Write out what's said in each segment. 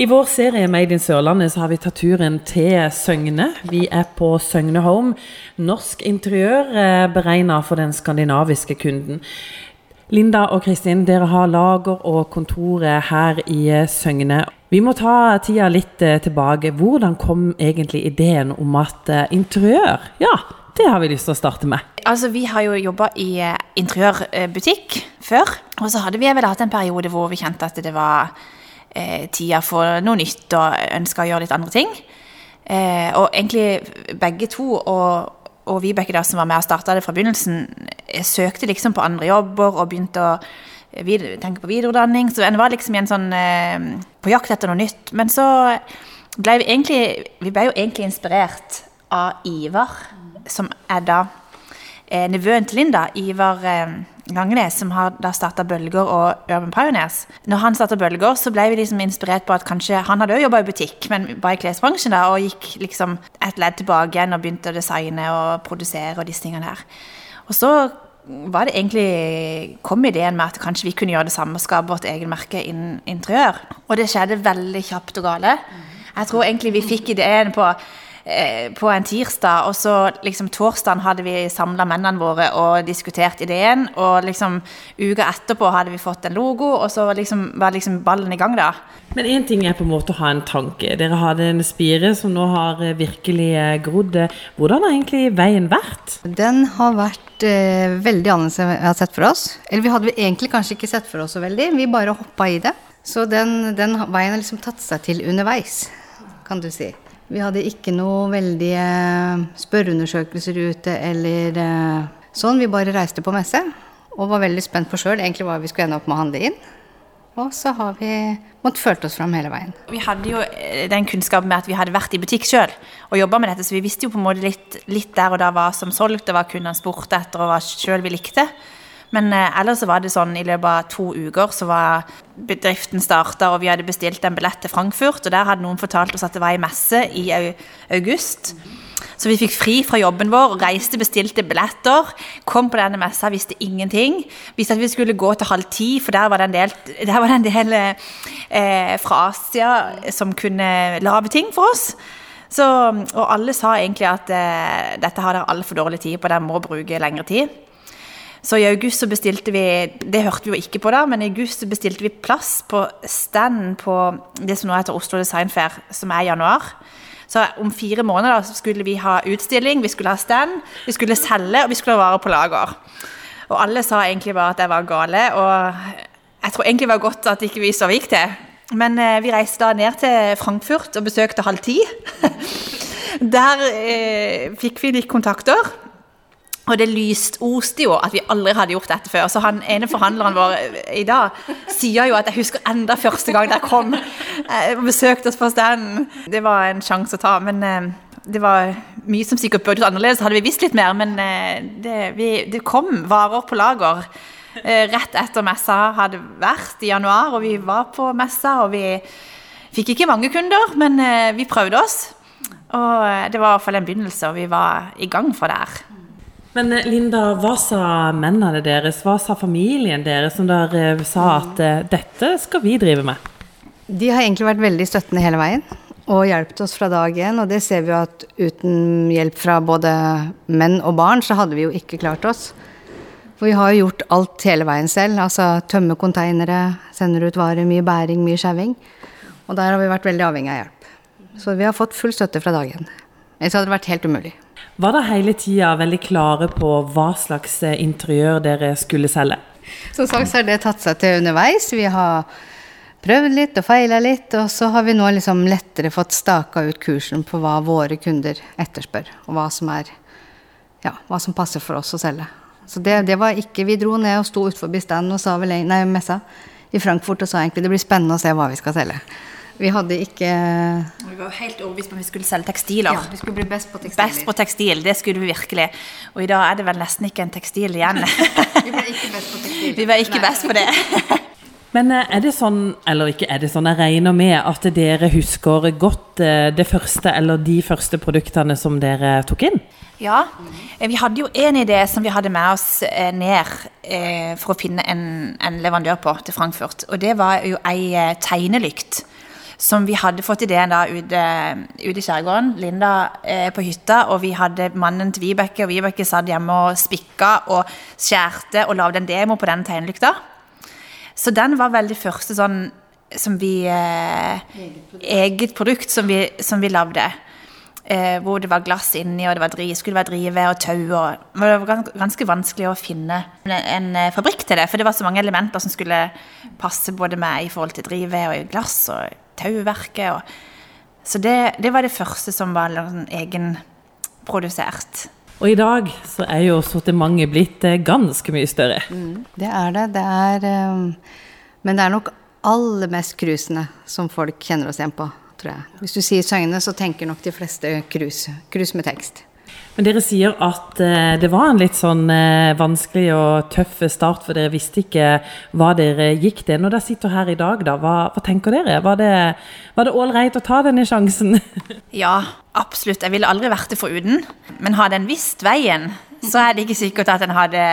I vår serie Made in Sørlandet så har vi tatt turen til Søgne. Vi er på Søgne Home. Norsk interiør eh, beregna for den skandinaviske kunden. Linda og Kristin, dere har lager og kontoret her i eh, Søgne. Vi må ta tida litt eh, tilbake. Hvordan kom egentlig ideen om at interiør, ja, det har vi lyst til å starte med. Altså, Vi har jo jobba i interiørbutikk før. Og så hadde vi vel hatt en periode hvor vi kjente at det var eh, tida for noe nytt og ønska å gjøre litt andre ting. Eh, og egentlig begge to, og, og Vibeke da, som var med og starta det fra begynnelsen, eh, søkte liksom på andre jobber og begynte å vid tenke på videreutdanning. Så en var liksom en sånn eh, på jakt etter noe nytt. Men så ble vi egentlig Vi ble jo egentlig inspirert av Ivar, som er da eh, nevøen til Linda. Ivar eh, Langnes, som har da starta Bølger og Urban Pioneers. Når han starta Bølger, så ble vi liksom inspirert på at kanskje Han hadde òg jobba i butikk, men bare i klesbransjen, da, og gikk liksom et ledd tilbake igjen og begynte å designe og produsere og disse tingene her. Og så var det egentlig kom ideen med at kanskje vi kunne gjøre det samme og skape vårt eget merke innen interiør. Og det skjedde veldig kjapt og gale. Jeg tror egentlig vi fikk ideen på på en tirsdag, og så liksom torsdagen hadde vi samla mennene våre og diskutert ideen. Og liksom uka etterpå hadde vi fått en logo, og så liksom, var liksom ballen i gang, da. Men én ting er på en måte å ha en tanke. Dere hadde en spire som nå har eh, virkelig eh, grodd. Hvordan har egentlig veien vært? Den har vært eh, veldig annerledes enn vi har sett for oss. Eller vi hadde egentlig kanskje ikke sett for oss så veldig, vi bare hoppa i det. Så den, den veien har liksom tatt seg til underveis, kan du si. Vi hadde ikke noe veldige spørreundersøkelser ute eller eh, sånn. Vi bare reiste på messe og var veldig spent på sjøl egentlig hva vi skulle ende opp med å handle inn. Og så har vi måttet følt oss fram hele veien. Vi hadde jo eh, den kunnskapen med at vi hadde vært i butikk sjøl og jobba med dette, så vi visste jo på en måte litt, litt der og da hva som solgte, hva kundene spurte etter, og hva sjøl vi likte. Men eh, ellers var det sånn i løpet av to uker så var bedriften starta, og vi hadde bestilt en billett til Frankfurt. Og der hadde noen fortalt oss at det var ei messe i august. Så vi fikk fri fra jobben vår reiste, bestilte billetter. Kom på denne messa, visste ingenting. Visste at vi skulle gå til halv ti, for der var det en del, det en del eh, fra Asia som kunne lage ting for oss. Så, og alle sa egentlig at eh, dette har dere altfor dårlig tid på, dere må bruke lengre tid. Så i august så bestilte vi Det hørte vi jo ikke på da, men i august bestilte vi plass på stand på det som nå heter Oslo Design Fair, som er i januar. Så om fire måneder så skulle vi ha utstilling, vi skulle ha stand, vi skulle selge, og vi skulle ha varer på lager. Og alle sa egentlig bare at jeg var gale, og jeg tror egentlig det var godt at ikke vi så gikk til. Men eh, vi reiste da ned til Frankfurt og besøkte halv ti. Der eh, fikk vi litt kontakter. Og det lystoste jo at vi aldri hadde gjort dette før. Så han ene forhandleren vår i dag sier jo at jeg husker enda første gang dere kom eh, og besøkte oss på standen. Det var en sjanse å ta, men eh, det var mye som sikkert burde vært annerledes, hadde vi visst litt mer. Men eh, det, vi, det kom varer på lager rett etter messa hadde vært i januar, og vi var på messa, og vi fikk ikke mange kunder, men vi prøvde oss. Og det var i hvert fall en begynnelse, og vi var i gang fra der. Men eh, Linda, hva sa mennene deres, hva sa familien deres, som dere eh, sa at uh, dette skal vi drive med? De har egentlig vært veldig støttende hele veien og hjulpet oss fra dag én. Og det ser vi jo at uten hjelp fra både menn og barn, så hadde vi jo ikke klart oss. For vi har jo gjort alt hele veien selv. Altså tømme konteinere, sender ut varer, mye bæring, mye skjeving. Og der har vi vært veldig avhengig av hjelp. Så vi har fått full støtte fra dag én. Ellers hadde det vært helt umulig. Var dere hele tida veldig klare på hva slags eh, interiør dere skulle selge? Som sagt så har det tatt seg til underveis. Vi har prøvd litt og feila litt, og så har vi nå liksom lettere fått staka ut kursen på hva våre kunder etterspør, og hva som, er, ja, hva som passer for oss å selge. Så det, det, var ikke Vi dro ned og sto utenfor standen og sa vel, nei, messa i Frankfurt og sa egentlig det blir spennende å se hva vi skal selge. Vi hadde ikke Vi var helt overbevist om at vi skulle selge tekstiler. Ja, vi skulle bli best på tekstil. Best på tekstil, Det skulle vi virkelig. Og i dag er det vel nesten ikke en tekstil igjen. vi ble ikke best på tekstil. Vi var ikke Nei. best på det. Men eh, er det sånn, eller ikke er det sånn, jeg regner med at dere husker godt eh, det første eller de første produktene som dere tok inn? Ja, vi hadde jo en idé som vi hadde med oss eh, ned for å finne en, en leverandør på til Frankfurt. Og det var jo ei tegnelykt som vi hadde fått ideen da ute, ute i skjærgården. Linda eh, på hytta, og vi hadde mannen til Vibeke, og Vibeke satt hjemme og spikka og skjærte og lagde en demo på den tegnelykta. Så den var veldig første sånn som vi eh, eget, produkt. eget produkt som vi, som vi lagde. Eh, hvor det var glass inni, og det var dri, skulle være drive og tau. Og, det var ganske vanskelig å finne en, en, eh, fabrikk til det, for det var så mange elementer som skulle passe både med i forhold til drive og glass og tauverket. Og, så det, det, var det første som var sånn egenprodusert. Og i dag så er jo sortimentet blitt eh, ganske mye større. Mm, det er det. Det er um, Men det er nok aller mest cruisene som folk kjenner oss igjen på, tror jeg. Hvis du sier Søgne, så tenker nok de fleste cruise. Cruise med tekst. Men dere sier at eh, det var en litt sånn eh, vanskelig og tøff start, for dere visste ikke hva dere gikk til. Når dere sitter her i dag, da, hva, hva tenker dere? Var det ålreit å ta denne sjansen? ja, absolutt. Jeg ville aldri vært det foruten. Men hadde en visst veien, så er det ikke sikkert at en hadde,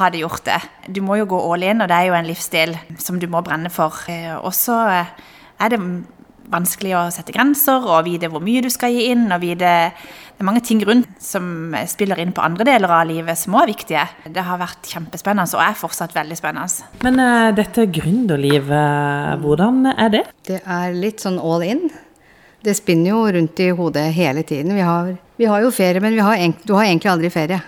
hadde, gjort det. Du må jo gå all in, og det er jo en livsstil som du må brenne for. Eh, og så er det vanskelig å sette grenser og vite hvor mye du skal gi inn. og vite Det er mange ting rundt som spiller inn på andre deler av livet som også er viktige. Det har vært kjempespennende og er fortsatt veldig spennende. Men uh, dette gründerlivet, hvordan er det? Det er litt sånn all in. Det spinner jo rundt i hodet hele tiden. Vi har, vi har jo ferie, men har, du har egentlig aldri ferie.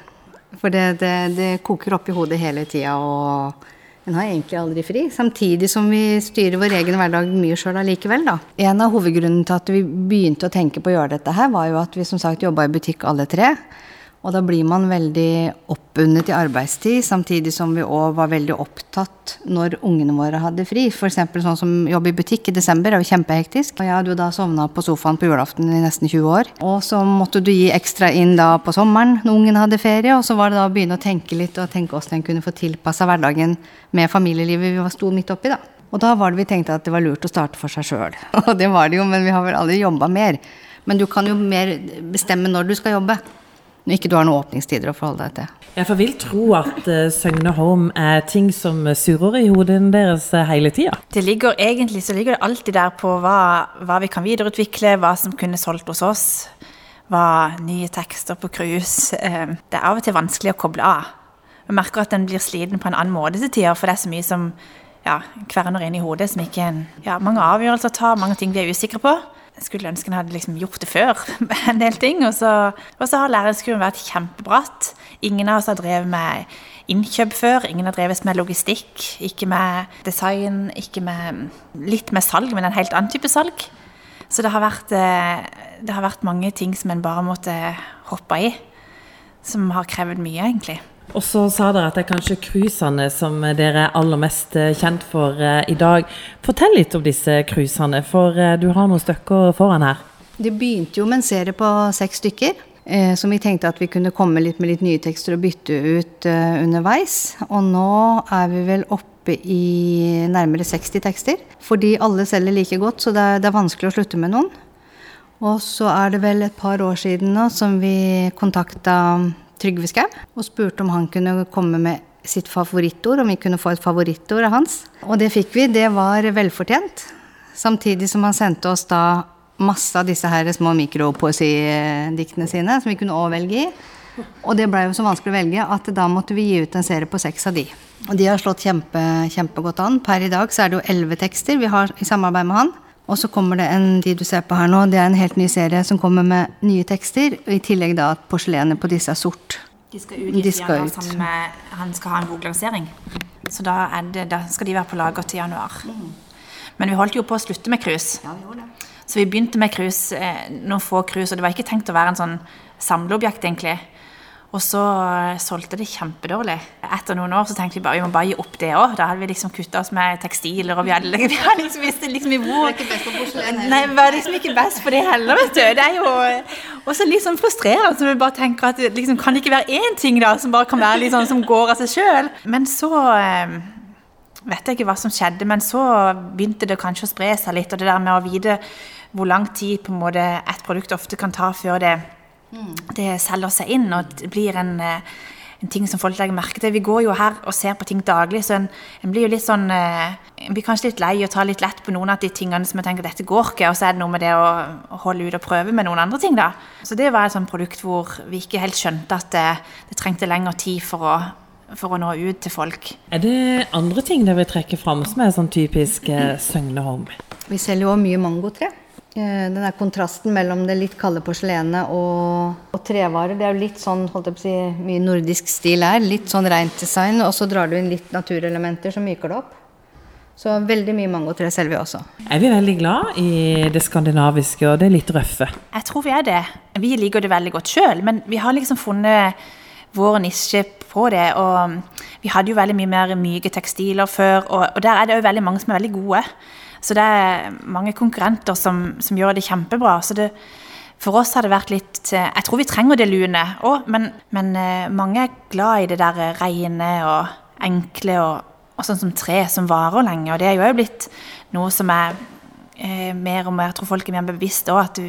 For det, det, det koker opp i hodet hele tida. og en har egentlig aldri fri, samtidig som vi styrer vår egen hverdag mye sjøl allikevel, da. En av hovedgrunnene til at vi begynte å tenke på å gjøre dette her, var jo at vi som sagt jobba i butikk alle tre. Og da blir man veldig oppbundet i arbeidstid, samtidig som vi òg var veldig opptatt når ungene våre hadde fri. F.eks. sånn som jobb i butikk i desember er jo kjempehektisk. Og jeg hadde jo da sovna på sofaen på julaften i nesten 20 år. Og så måtte du gi ekstra inn da på sommeren når ungene hadde ferie, og så var det da å begynne å tenke litt og tenke åssen en kunne få tilpassa hverdagen med familielivet vi sto midt oppi, da. Og da var det vi tenkte at det var lurt å starte for seg sjøl. Og det var det jo, men vi har vel aldri jobba mer. Men du kan jo mer bestemme når du skal jobbe når ikke du har noen åpningstider å forholde deg til. Jeg får vil tro at uh, Søgne Home er ting som surrer i hodet deres uh, hele tida. Det ligger egentlig så ligger det alltid der på hva, hva, vi kan videreutvikle, hva som kunne solgt hos oss. Hva nye tekster på cruise. Uh, det er av og til vanskelig å koble av. Jeg merker at den blir sliten på en annen måte til tider, for det er så mye som ja, kverner inn i hodet som ikke ja, Mange avgjørelser å ta, mange ting vi er usikre på. Jeg skulle ønske en hadde liksom gjort det før, en del ting. Og så, og så har læringskurven vært kjempebratt. Ingen av oss har drevet med innkjøp før. Ingen har drevet med logistikk, ikke med design, ikke med litt med salg, men en helt annen type salg. Så det har vært, eh, det har vært mange ting som en bare måtte hoppe i. Som har krevd mye, egentlig. Og så sa dere at det er kanskje cruisene som dere er aller mest eh, kjent for uh, i dag. Fortell litt om disse cruisene, for uh, du har noen stykker foran her. Det begynte jo med en serie på seks stykker. Eh, som vi tenkte at vi kunne komme litt med litt nye tekster og bytte ut eh, underveis. Og nå er vi vel oppe i nærmere 60 tekster. Fordi alle selger like godt, så det er, det er vanskelig å slutte med noen. Og så er det vel et par år siden nå som vi kontakta Trygve Skau og spurte om han kunne komme med sitt favorittord, om vi kunne få et favorittord av hans. Og det fikk vi. Det var velfortjent. Samtidig som han sendte oss da masse av disse her små mikropoesidiktene sine, som vi kunne òg velge i. Og det blei jo så vanskelig å velge at da måtte vi gi ut en serie på seks av de. Og de har slått kjempe, kjempegodt an. Per i dag så er det jo elleve tekster vi har i samarbeid med han. Og så kommer det en de du ser på her nå, det er en helt ny serie som kommer med nye tekster. Og i tillegg da at porselenet på disse er sort. De skal ut de skal ut. Sammen med, han skal ha en boklansering. Så da, det, da, skal de være på lager til januar. Mm. Men vi holdt jo på å slutte med cruise. Ja, vi gjorde det. Så vi begynte med cruise, eh, noen få cruise, og det var ikke tenkt å være en sånn samleobjekt, egentlig. Og så eh, solgte det kjempedårlig. Etter noen år så tenkte vi bare vi må bare gi opp det òg. Da hadde vi liksom kutta oss med tekstiler, og vi hadde, vi hadde liksom visst liksom i hvor Det er ikke best på porselen Nei, vi var liksom ikke best på det heller, vet du. Det er jo også litt sånn frustrerende. Så vi bare tenker at liksom, kan det ikke være én ting da som bare kan være litt sånn som går av seg sjøl? Men så eh, vet jeg ikke hva som skjedde, men så begynte det kanskje å spre seg litt. Og det der med å vite hvor lang tid på en måte et produkt ofte kan ta før det det selger seg inn og det blir en, en ting som folk legger merke til. Vi går jo her og ser på ting daglig, så en, en blir jo litt sånn eh, En blir kanskje litt lei og tar litt lett på noen av de tingene som en tenker dette går ikke, og så er det noe med det å, å holde ut og prøve med noen andre ting, da. Så det var et sånt produkt hvor vi ikke helt skjønte at det, det trengte lengre tid for å for å nå ut til folk. Er det andre ting dere vil trekke fram som er sånn typisk eh, Søgne Home? Vi selger jo mye mangotre. Eh, den der kontrasten mellom det litt kalde porselenet og, og, trevarer, det er jo litt sånn holdt jeg på å si, mye nordisk stil her. Litt sånn rent design, og så drar du inn litt naturelementer som myker det opp. Så veldig mye mangotre selger vi også. Er vi veldig glad i det skandinaviske og det litt røffe? Jeg tror vi er det. Vi liker det veldig godt sjøl, men vi har liksom funnet vår nisje på det. Og vi hadde jo veldig mye mer myke tekstiler før, og, og der er det jo veldig mange som er veldig gode. Så det er mange konkurrenter som, som gjør det kjempebra. Så det, for oss har det vært litt Jeg tror vi trenger det lune òg, men, men, eh, mange er glad i det der rene og enkle og, og sånn som tre som varer lenge. Og det er jo blitt noe som er eh, mer og mer Jeg tror folk er mer bevisst òg, at du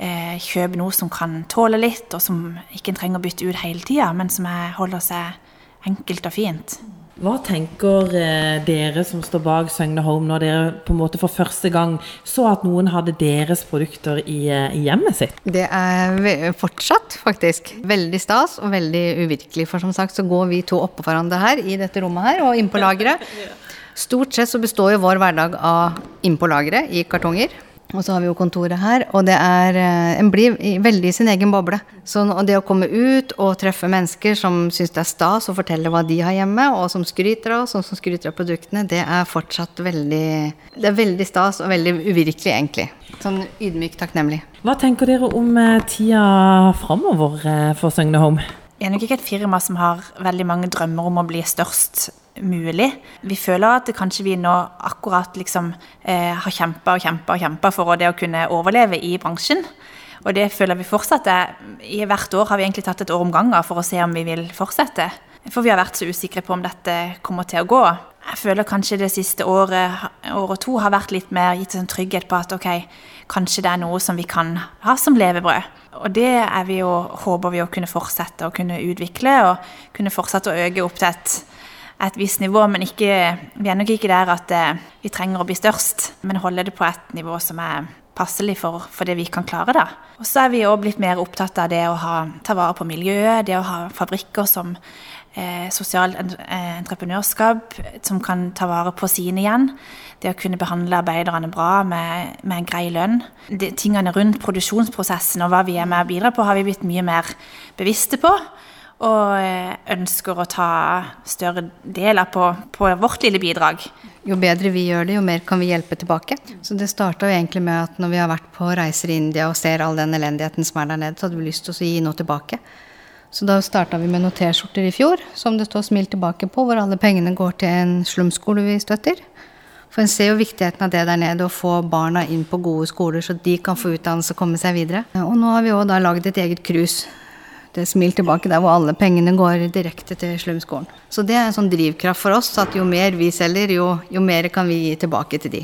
eh, kjøper noe som kan tåle litt, og som ikke trenger å bytte ut hele tida, men som er, holder seg enkelt og fint. Hva tenker eh, dere som står bak Søgne Home, når dere på en måte for første gang så at noen hadde deres produkter i, eh, i hjemmet sitt? Det er fortsatt faktisk veldig stas og veldig uvirkelig. For som sagt så går vi to oppå hverandre her i dette rommet her og inn på lageret. Stort sett så består jo vår hverdag av inn på lageret i kartonger. Og så har vi jo kontoret her, og det er eh, En blir veldig i sin egen boble. Så det å komme ut og treffe mennesker som syns det er stas å fortelle hva de har hjemme, og som skryter av oss, og som skryter av produktene, det er fortsatt veldig Det er veldig stas og veldig uvirkelig, egentlig. Sånn ydmykt takknemlig. Hva tenker dere om eh, tida framover eh, for Søgne Home? Er nok ikke et firma som har veldig mange drømmer om å bli størst mulig. Vi føler at kanskje vi nå akkurat liksom eh, har kjempa og kjempa og kjempa for det å kunne overleve i bransjen. Og det føler vi fortsatt. I hvert år har vi egentlig tatt et år om gangen for å se om vi vil fortsette. For vi har vært så usikre på om dette kommer til å gå. Jeg føler kanskje det siste året, år og to har vært litt mer gitt en trygghet på at ok, kanskje det er noe som vi kan ha som levebrød. Og det vi jo, håper vi å kunne fortsette å kunne utvikle, og kunne fortsette å øke opp til et et visst nivå, men ikke, vi er nok ikke der at eh, vi trenger å bli størst, men holde det på et nivå som er passelig for, for det vi kan klare. da. Og så er vi òg blitt mer opptatt av det å ha, ta vare på miljøet, det å ha fabrikker som eh, sosialt eh, entreprenørskap, som kan ta vare på sine igjen. Det å kunne behandle arbeiderne bra med, med en grei lønn. De, tingene rundt produksjonsprosessen og hva vi er med å bidra på, har vi blitt mye mer bevisste på og eh, ønsker å ta større deler på, på, vårt lille bidrag. Jo bedre vi gjør det, jo mer kan vi hjelpe tilbake. Så det starta egentlig med at når vi har vært på reiser i India og ser all den elendigheten som er der nede, så hadde vi lyst til å gi noe tilbake. Så da starta vi med noen T-skjorter i fjor som det står 'Smil tilbake' på, hvor alle pengene går til en slumskole vi støtter. For en ser jo viktigheten av det der nede, å få barna inn på gode skoler, så de kan få utdannelse og komme seg videre. Og nå har vi òg da lagd et eget cruise et smil tilbake der hvor alle pengene går direkte til Slumskolen. Så det er en sånn drivkraft for oss at jo mer vi selger, jo, jo mer kan vi gi tilbake til de.